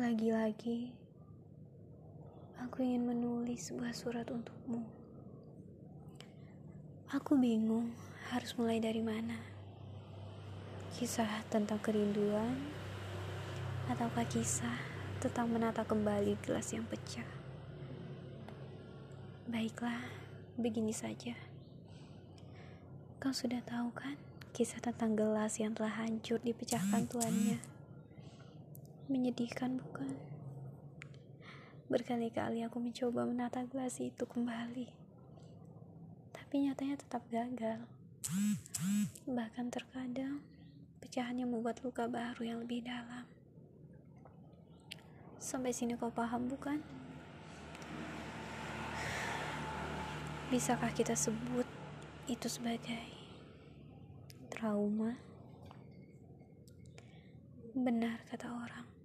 Lagi-lagi, aku ingin menulis sebuah surat untukmu. Aku bingung harus mulai dari mana. Kisah tentang kerinduan, ataukah kisah tentang menata kembali gelas yang pecah? Baiklah, begini saja. Kau sudah tahu kan kisah tentang gelas yang telah hancur dipecahkan tuannya? Menyedihkan bukan? Berkali-kali aku mencoba menata gelas itu kembali. Tapi nyatanya tetap gagal. Bahkan terkadang pecahannya membuat luka baru yang lebih dalam. Sampai sini kau paham bukan? Bisakah kita sebut itu sebagai trauma? Benar kata orang.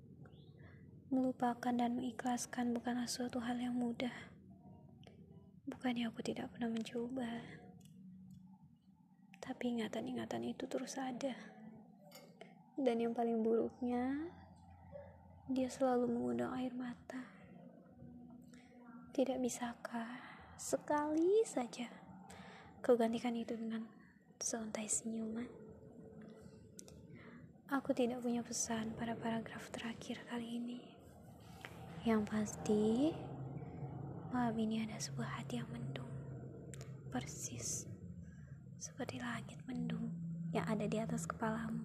Melupakan dan mengikhlaskan bukanlah suatu hal yang mudah. Bukannya aku tidak pernah mencoba. Tapi ingatan-ingatan itu terus ada. Dan yang paling buruknya, dia selalu mengundang air mata. Tidak bisakah sekali saja kau gantikan itu dengan seuntai senyuman? Aku tidak punya pesan pada paragraf terakhir kali ini. Yang pasti, malam ini ada sebuah hati yang mendung. Persis seperti langit mendung yang ada di atas kepalamu.